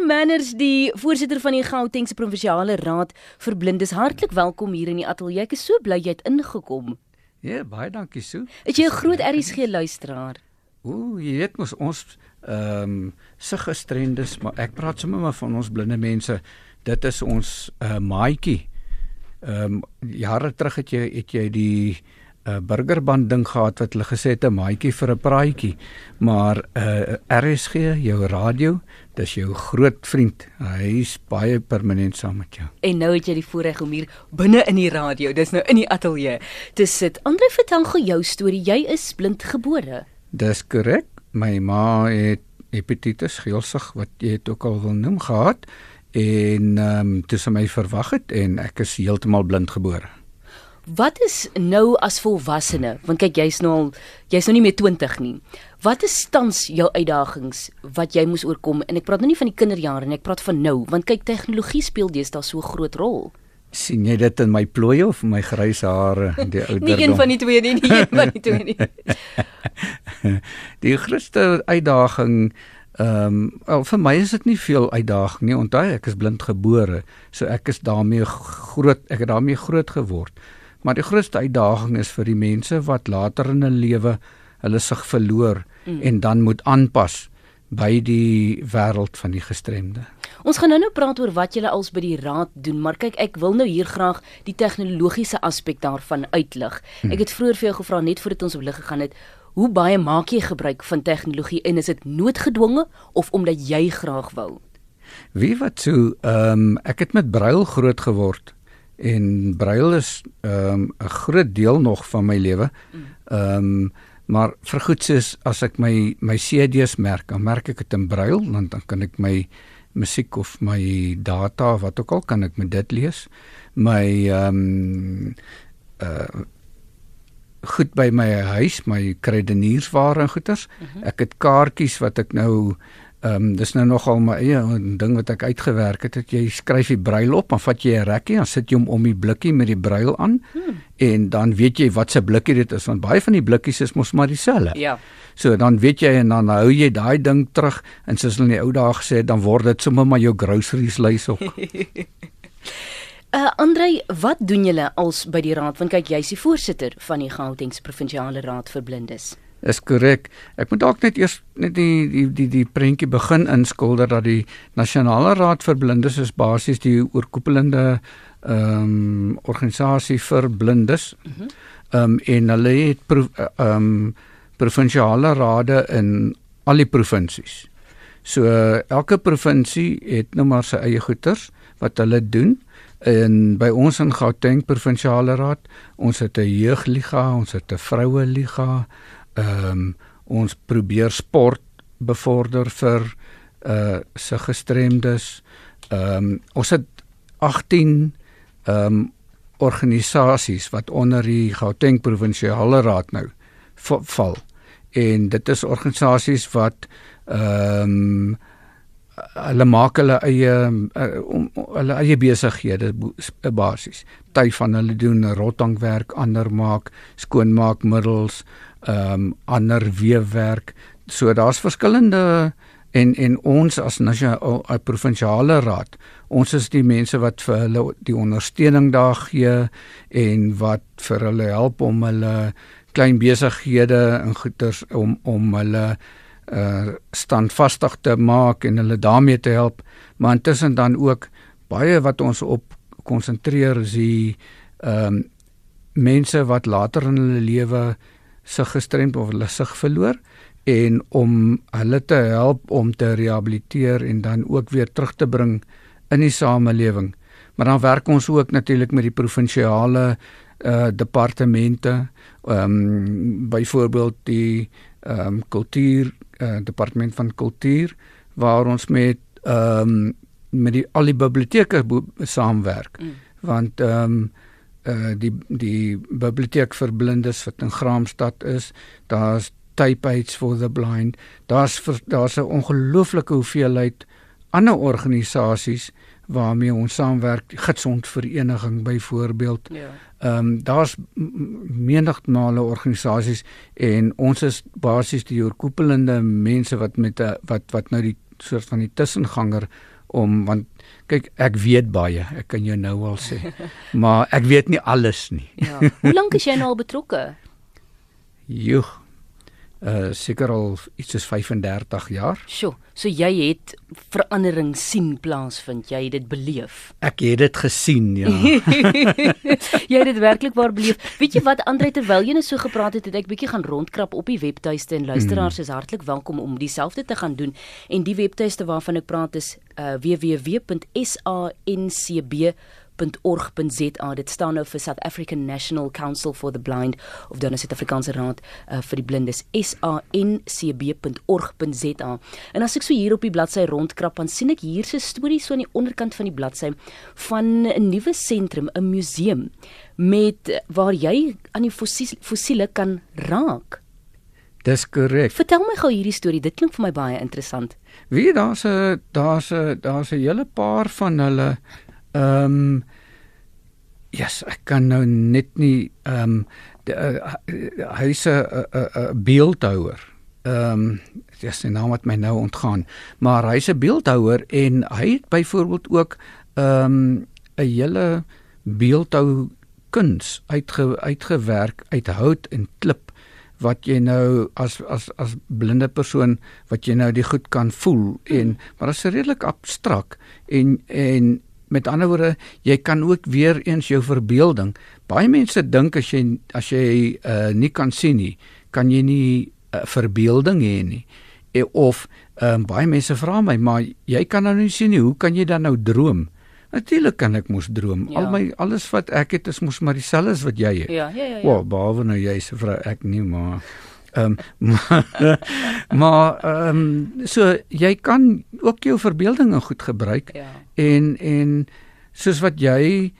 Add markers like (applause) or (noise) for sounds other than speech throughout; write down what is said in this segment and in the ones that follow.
Andrei Manners, die voorsitter van die Gautengse Provinsiale Raad vir Blindes, hartlik welkom hier in die ateljee. Ek is so bly jy het ingekom. Ja, baie dankie Sue. Is jy 'n groot RSG luisteraar? Ooh, jy weet mos ons ehm um, se gestremdes, maar ek praat sommer maar van ons blinde mense. Dit is ons uh, maatjie. Ehm um, jare terug het jy het jy die 'n uh, burgerband ding gehad wat hulle gesê het 'n maatjie vir 'n praatjie. Maar uh, RSG, jou radio, dis jou groot vriend. Hy's baie permanent saam met jou. En nou het jy die voorreg om hier binne in die radio, dis nou in die ateljee, te sit. Andre, vertel gou jou storie. Jy is blind gebore. Dis korrek. My ma het hepatitis geelsig wat jy het ook al wil noem gehad en ehm um, toe sy my verwag het en ek is heeltemal blind gebore. Wat is nou as volwassene? Want kyk, jy's nou al jy's nou nie meer 20 nie. Wat is tans jou uitdagings wat jy moes oorkom? En ek praat nou nie van die kinderjare nie, ek praat van nou, want kyk, tegnologie speel deesdae so 'n groot rol. sien jy dit in my plooie of my grys hare, (laughs) die ouderdom? nie een van die twee nie, nie een van die twee nie. (laughs) die grootste uitdaging ehm um, vir my is dit nie veel uitdaging nie. Onthou, ek is blind gebore, so ek is daarmee groot, ek het daarmee groot geword. Maar die grootste uitdaging is vir die mense wat later in 'n lewe hulle sig verloor mm. en dan moet aanpas by die wêreld van die gestremde. Ons gaan nou-nou praat oor wat julle als by die raad doen, maar kyk, ek wil nou hier graag die tegnologiese aspek daarvan uitlig. Mm. Ek het vroeër vir jou gevra net voordat ons op lig gegaan het, hoe baie maak jy gebruik van tegnologie en is dit noodgedwonge of omdat jy graag wou? Wie wat so, ehm um, ek het met brail groot geword en braille is ehm um, 'n groot deel nog van my lewe. Ehm um, maar vir goed soos as ek my my CD's merk, dan merk ek dit in braille want dan kan ek my musiek of my data of wat ook al kan ek met dit lees. My ehm um, uh goed by my huis, my krediniersware en goeders. Mhm. Ek het kaartjies wat ek nou Ehm um, dis nou nogal my eie ding wat ek uitgewerk het. Dat jy skryf die brail op, dan vat jy 'n rekkie, dan sit jy hom om die blikkie met die brail aan hmm. en dan weet jy wat se blikkie dit is want baie van die blikkies is mos maar dieselfde. Ja. So dan weet jy en dan hou jy daai ding terug en soos hulle in die ou dae gesê het, dan word dit sommer maar jou groceries lys ook. (laughs) Uh Andrei, wat doen julle als by die raad? Want kyk, jy's die voorsitter van die Gautengse Provinsiale Raad vir Blindes. Is korrek. Ek moet dalk net eers net die die die die prentjie begin inskilder dat die Nasionale Raad vir Blindes is basies die oorkoepelende ehm um, organisasie vir blindes. Mhm. Ehm um, en hulle het ehm um, provinsiale rade in al die provinsies. So elke provinsie het nou maar sy eie goeters wat hulle doen en by ons in Gauteng provinsiale raad, ons het 'n jeugliga, ons het 'n vroue liga, ehm um, ons probeer sport bevorder vir uh se gestremdes. Ehm um, ons het 18 ehm um, organisasies wat onder die Gauteng provinsiale raad nou val. En dit is organisasies wat ehm um, hulle maak hulle eie uh, um, hulle eie besighede basies. Party van hulle doen rottankwerk, ander maak skoonmaakmiddels, ehm um, ander weefwerk. So daar's verskillende en en ons as nasionale provinsiale raad, ons is die mense wat vir hulle die ondersteuning daar gee en wat vir hulle help om hulle klein besighede en goeders om om hulle standvastig te maak en hulle daarmee te help, maar intussen dan ook baie wat ons op konsentreer is die ehm um, mense wat later in hulle lewe sig gestremd of hulle sig verloor en om hulle te help om te rehabiliteer en dan ook weer terug te bring in die samelewing. Maar dan werk ons ook natuurlik met die provinsiale uh departemente, ehm um, byvoorbeeld die ehm um, kultuur uh departement van kultuur waar ons met ehm um, met die al die biblioteke saamwerk. Mm. Want ehm um, uh die die biblioteek vir blindes wat in Graamsstad is, daar's Type Aids for the Blind. Daar's daar's 'n ongelooflike hoeveelheid ander organisasies waarmee ons saamwerk, Gidsond Vereniging byvoorbeeld. Ja. Ehm um, daar's menigmale organisasies en ons is basies die oorkoepelende mense wat met 'n wat wat nou die soort van die tussenganger om want kyk ek weet baie ek kan jou nou al sê (laughs) maar ek weet nie alles nie ja hoe lank is jy nou al betrokke (laughs) joh uh seker al iets soos 35 jaar. Sjoe, so jy het verandering sien plaasvind, jy het dit beleef. Ek het dit gesien, ja. (laughs) jy het dit werklik waar beleef. Weet jy wat Andre terwyl jy net so gepraat het, het ek bietjie gaan rondkrap op die webtuiste en luisteraars mm. is hartlik welkom om dieselfde te gaan doen. En die webtuiste waarvan ek praat is uh www.sancb www.org.za dit staan nou vir South African National Council for the Blind of dan is dit Afrikaanse Raad uh, vir die Blindes sancb.org.za en as ek so hier op die bladsy rondkrap dan sien ek hier se storie so aan die onderkant van die bladsy van 'n nuwe sentrum 'n museum met waar jy aan die fossiele kan raak Dis korrek. Vertel my gou hierdie storie. Dit klink vir my baie interessant. Wie daar's 'n daar's 'n daar's 'n hele paar van hulle Ehm um, Ja, yes, ek kan nou net nie ehm um, hyse 'n 'n beeldhouer. Ehm um, dis 'n naam wat my nou ontgaan, maar hy's 'n beeldhouer en hy het byvoorbeeld ook ehm um, 'n hele beeldhou kuns uitge, uitgewerk uit hout en klip wat jy nou as as as blinde persoon wat jy nou die goed kan voel en hmm. maar dit is redelik abstrak en en Met ander woorde, jy kan ook weer eens jou verbeelding. Baie mense dink as jy as jy uh nie kan sien nie, kan jy nie 'n uh, verbeelding hê nie. E, of um, baie mense vra my, maar jy kan nou nie sien nie, hoe kan jy dan nou droom? Natuurlik kan ek mos droom. Ja. Al my alles wat ek het is mos maar dieselfde as wat jy het. Ja, ja, ja. ja. Wow, behalwe nou jy se vrou, ek nie maar Ehm um, (laughs) maar ehm um, so jy kan ook jou verbeeldinge goed gebruik ja. en en soos wat jy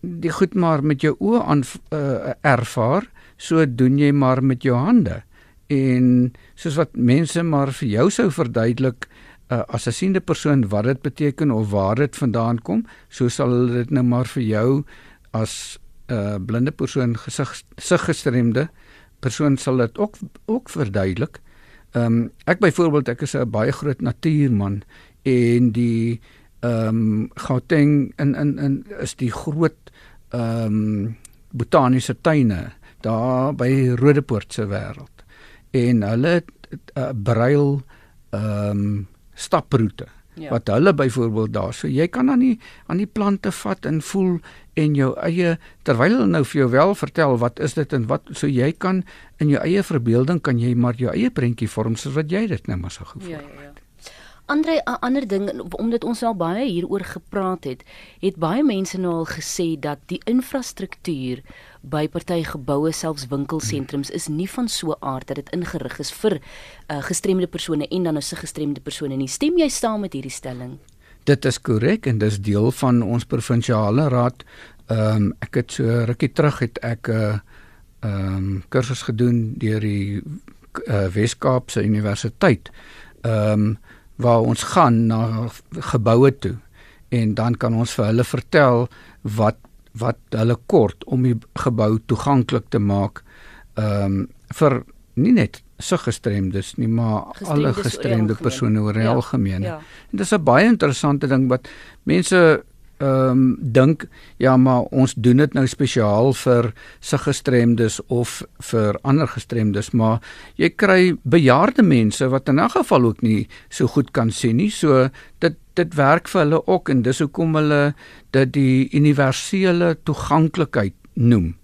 die goed maar met jou oë aan uh, ervaar, so doen jy maar met jou hande. En soos wat mense maar vir jou sou verduidelik uh, as 'n siende persoon wat dit beteken of waar dit vandaan kom, so sal hulle dit nou maar vir jou as 'n uh, blinde persoon gesig gestremde uh, persoon sal dit ook ook verduidelik. Ehm um, ek byvoorbeeld ek is 'n baie groot natuurman en die ehm um, Gauteng in in in is die groot ehm um, botaniese tuine daar by Rodepoort se wêreld. En hulle het 'n uh, breil ehm um, staproete ja. wat hulle byvoorbeeld daar so jy kan aan die aan die plante vat en voel en jou eie terwyl hulle nou vir jou wel vertel wat is dit en wat so jy kan in jou eie verbeelding kan jy maar jou eie prentjie vorm soos wat jy dit nou maar so gevoel ja, ja, ja. Andre 'n ander ding omdat ons al baie hieroor gepraat het, het baie mense nou al gesê dat die infrastruktuur by party geboue selfs winkelsentrums is nie van so aard dat dit ingerig is vir uh, gestremde persone en dan ons gestremde persone nie. Stem jy saam met hierdie stelling? Dit is korrek en dis deel van ons provinsiale raad. Ehm um, ek het so rukkie terug het ek 'n uh, ehm um, kursus gedoen deur die uh, Wes-Kaapse Universiteit. Ehm um, waar ons gaan na geboue toe en dan kan ons vir hulle vertel wat wat hulle kort om die gebou toeganklik te maak ehm um, vir nie net suggestremdes nie maar gestremdes alle gestremde persone oor die ja, algemeen. Ja. En dis 'n baie interessante ding wat mense ehm um, dink ja maar ons doen dit nou spesiaal vir suggestremdes of vir ander gestremdes maar jy kry bejaarde mense wat in 'n geval ook nie so goed kan sien nie. So dit dit werk vir hulle ook en dis hoekom hulle dit die universele toeganklikheid noem.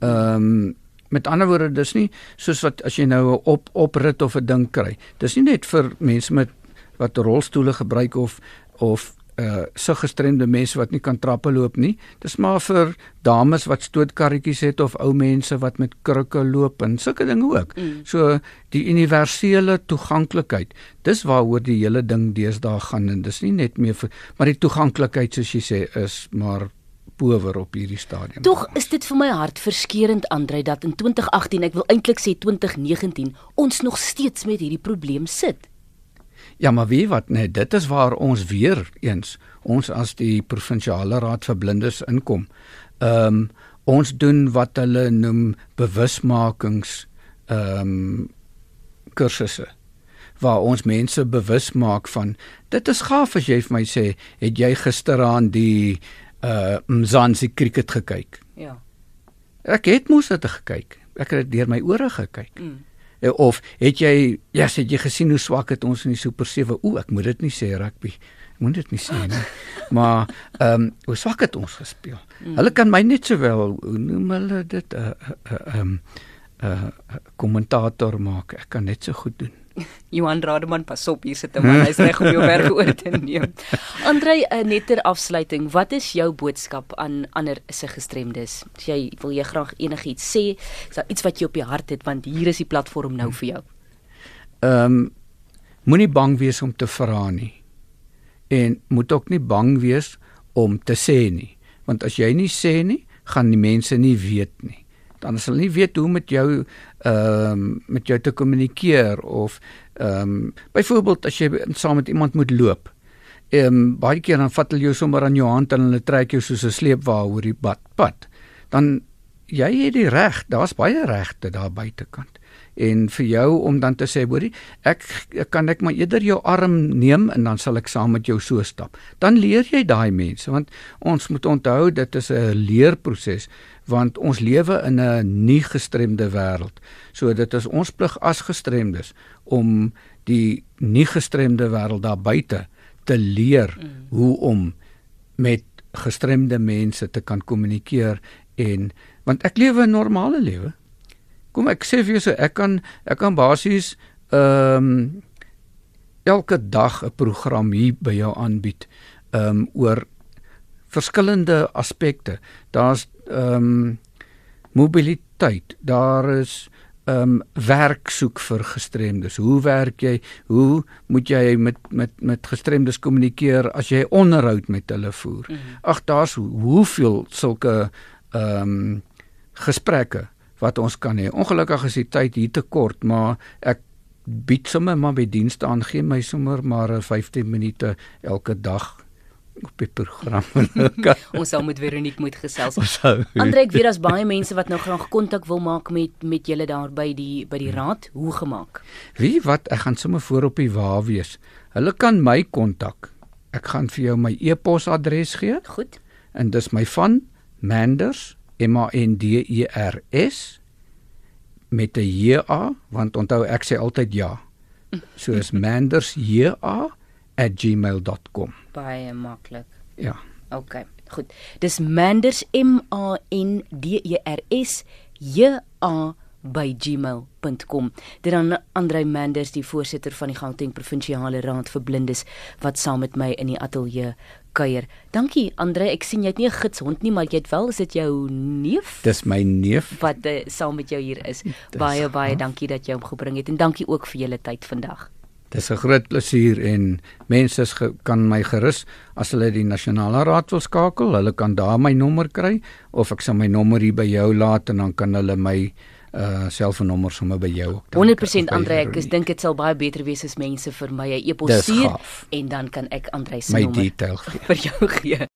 Ehm um, met ander woorde dis nie soos wat as jy nou 'n op oprit of 'n ding kry. Dis nie net vir mense met wat rolstoele gebruik of of uh so gestremde mense wat nie kan trappe loop nie. Dis maar vir dames wat stootkarretjies het of ou mense wat met krukke loop en sulke dinge ook. Mm. So die universele toeganklikheid. Dis waaroor die hele ding deesdae gaan en dis nie net meer vir maar die toeganklikheid soos jy sê is maar power op hierdie stadium. Tog is dit vir my hartverskeurende Andre dat in 2018, ek wil eintlik sê 2019, ons nog steeds met hierdie probleem sit. Ja, maar wie wat net dit is waar ons weer eens ons as die provinsiale raad vir blindes inkom. Ehm um, ons doen wat hulle noem bewusmakings ehm um, kursusse waar ons mense bewus maak van dit is gaaf as jy vir my sê het jy gisteraan die uh Mzansi cricket gekyk Ja. ek het mos dit gekyk ek het dit deur my ore gekyk Mm. Eh, of het jy ja yes, het jy gesien hoe swak het ons in die super 7 o ek moet dit nie sê rugby. Ek moet dit nie sê nie. (laughs) Maar ehm um, hoe swak het ons gespeel? Mm. hulle kan my net sowel noem hulle dit 'n uh, 'n uh, um, 'n uh, kommentator maak. Ek kan net so goed doen Johan Rademan pas op hier sit 'n man hy's reg om jou (laughs) werk oor te neem. Andrei, 'n netter afsluiting. Wat is jou boodskap aan ander se gestremdes? As jy wil jy graag enigiets sê, is daar iets wat jy op die hart het want hier is die platform nou vir jou. Ehm um, moenie bang wees om te vra nie. En moet ook nie bang wees om te sê nie, want as jy nie sê nie, gaan die mense nie weet nie. Dan sal nie weet hoe met jou ehm um, met jou te kommunikeer of ehm um, byvoorbeeld as jy saam met iemand moet loop. Ehm um, baie keer dan vat hulle jou sommer aan jou hand en hulle trek jou soos 'n sleepwa oor die pad. pad. Dan jy het die reg, daar's baie regte daar buitekant en vir jou om dan te sê hoorie ek kan ek maar eerder jou arm neem en dan sal ek saam met jou so stap dan leer jy daai mense want ons moet onthou dit is 'n leerproses want ons lewe in 'n nie gestremde wêreld so dit is ons plig as gestremdes om die nie gestremde wêreld daar buite te leer mm. hoe om met gestremde mense te kan kommunikeer en want ek lewe 'n normale lewe Kom ek sê vir jou so ek kan ek kan basies ehm um, elke dag 'n program hier by jou aanbied ehm um, oor verskillende aspekte. Daar's ehm um, mobiliteit, daar is ehm um, werk soek vir gestremdes. Hoe werk jy? Hoe moet jy met met met gestremdes kommunikeer as jy onderhoud met hulle voer? Mm -hmm. Ag daar's hoeveel sulke ehm um, gesprekke wat ons kan hê. Ongelukkig is die tyd hier te kort, maar ek bied sommer maar by dienste aan gee my sommer maar 15 minute elke dag op die program. (laughs) ons sal met Veronique moet gesels. Andre, ek weet daar's baie mense wat nou graag kontak wil maak met met julle daar by die by die raad. Hoe gemaak? Wie wat ek gaan sommer voor op die wa wees. Hulle kan my kontak. Ek gaan vir jou my e-posadres gee. Goed. En dis my van Manders M A N D E R S met 'n J A want onthou ek sê altyd ja. So is (laughs) mandersja@gmail.com. Baie maklik. Ja. OK. Goed. Dis Manders M A N D E R S J A by gmail.com. Dit dan Andrei Manders, die voorsitter van die Gauteng Provinsiale Raad vir Blindes wat saam met my in die ateljee kuier. Dankie Andre, ek sien jy het nie 'n gidshond nie, maar jy het wel, is dit jou neef? Dis my neef wat uh, saam met jou hier is. Dis baie baie ha? dankie dat jy hom gebring het en dankie ook vir julle tyd vandag. Dis 'n groot plesier en mense kan my gerus as hulle die nasionale raad wil skakel, hulle kan daar my nommer kry of ek sal my nommer hier by jou laat en dan kan hulle my uh selfoonnommer sommer by jou ook. 100% Andre, ek is dink dit sal baie beter wees as mense vir my 'n e-pos stuur en dan kan ek Andre se nommer detail (laughs) vir jou gee.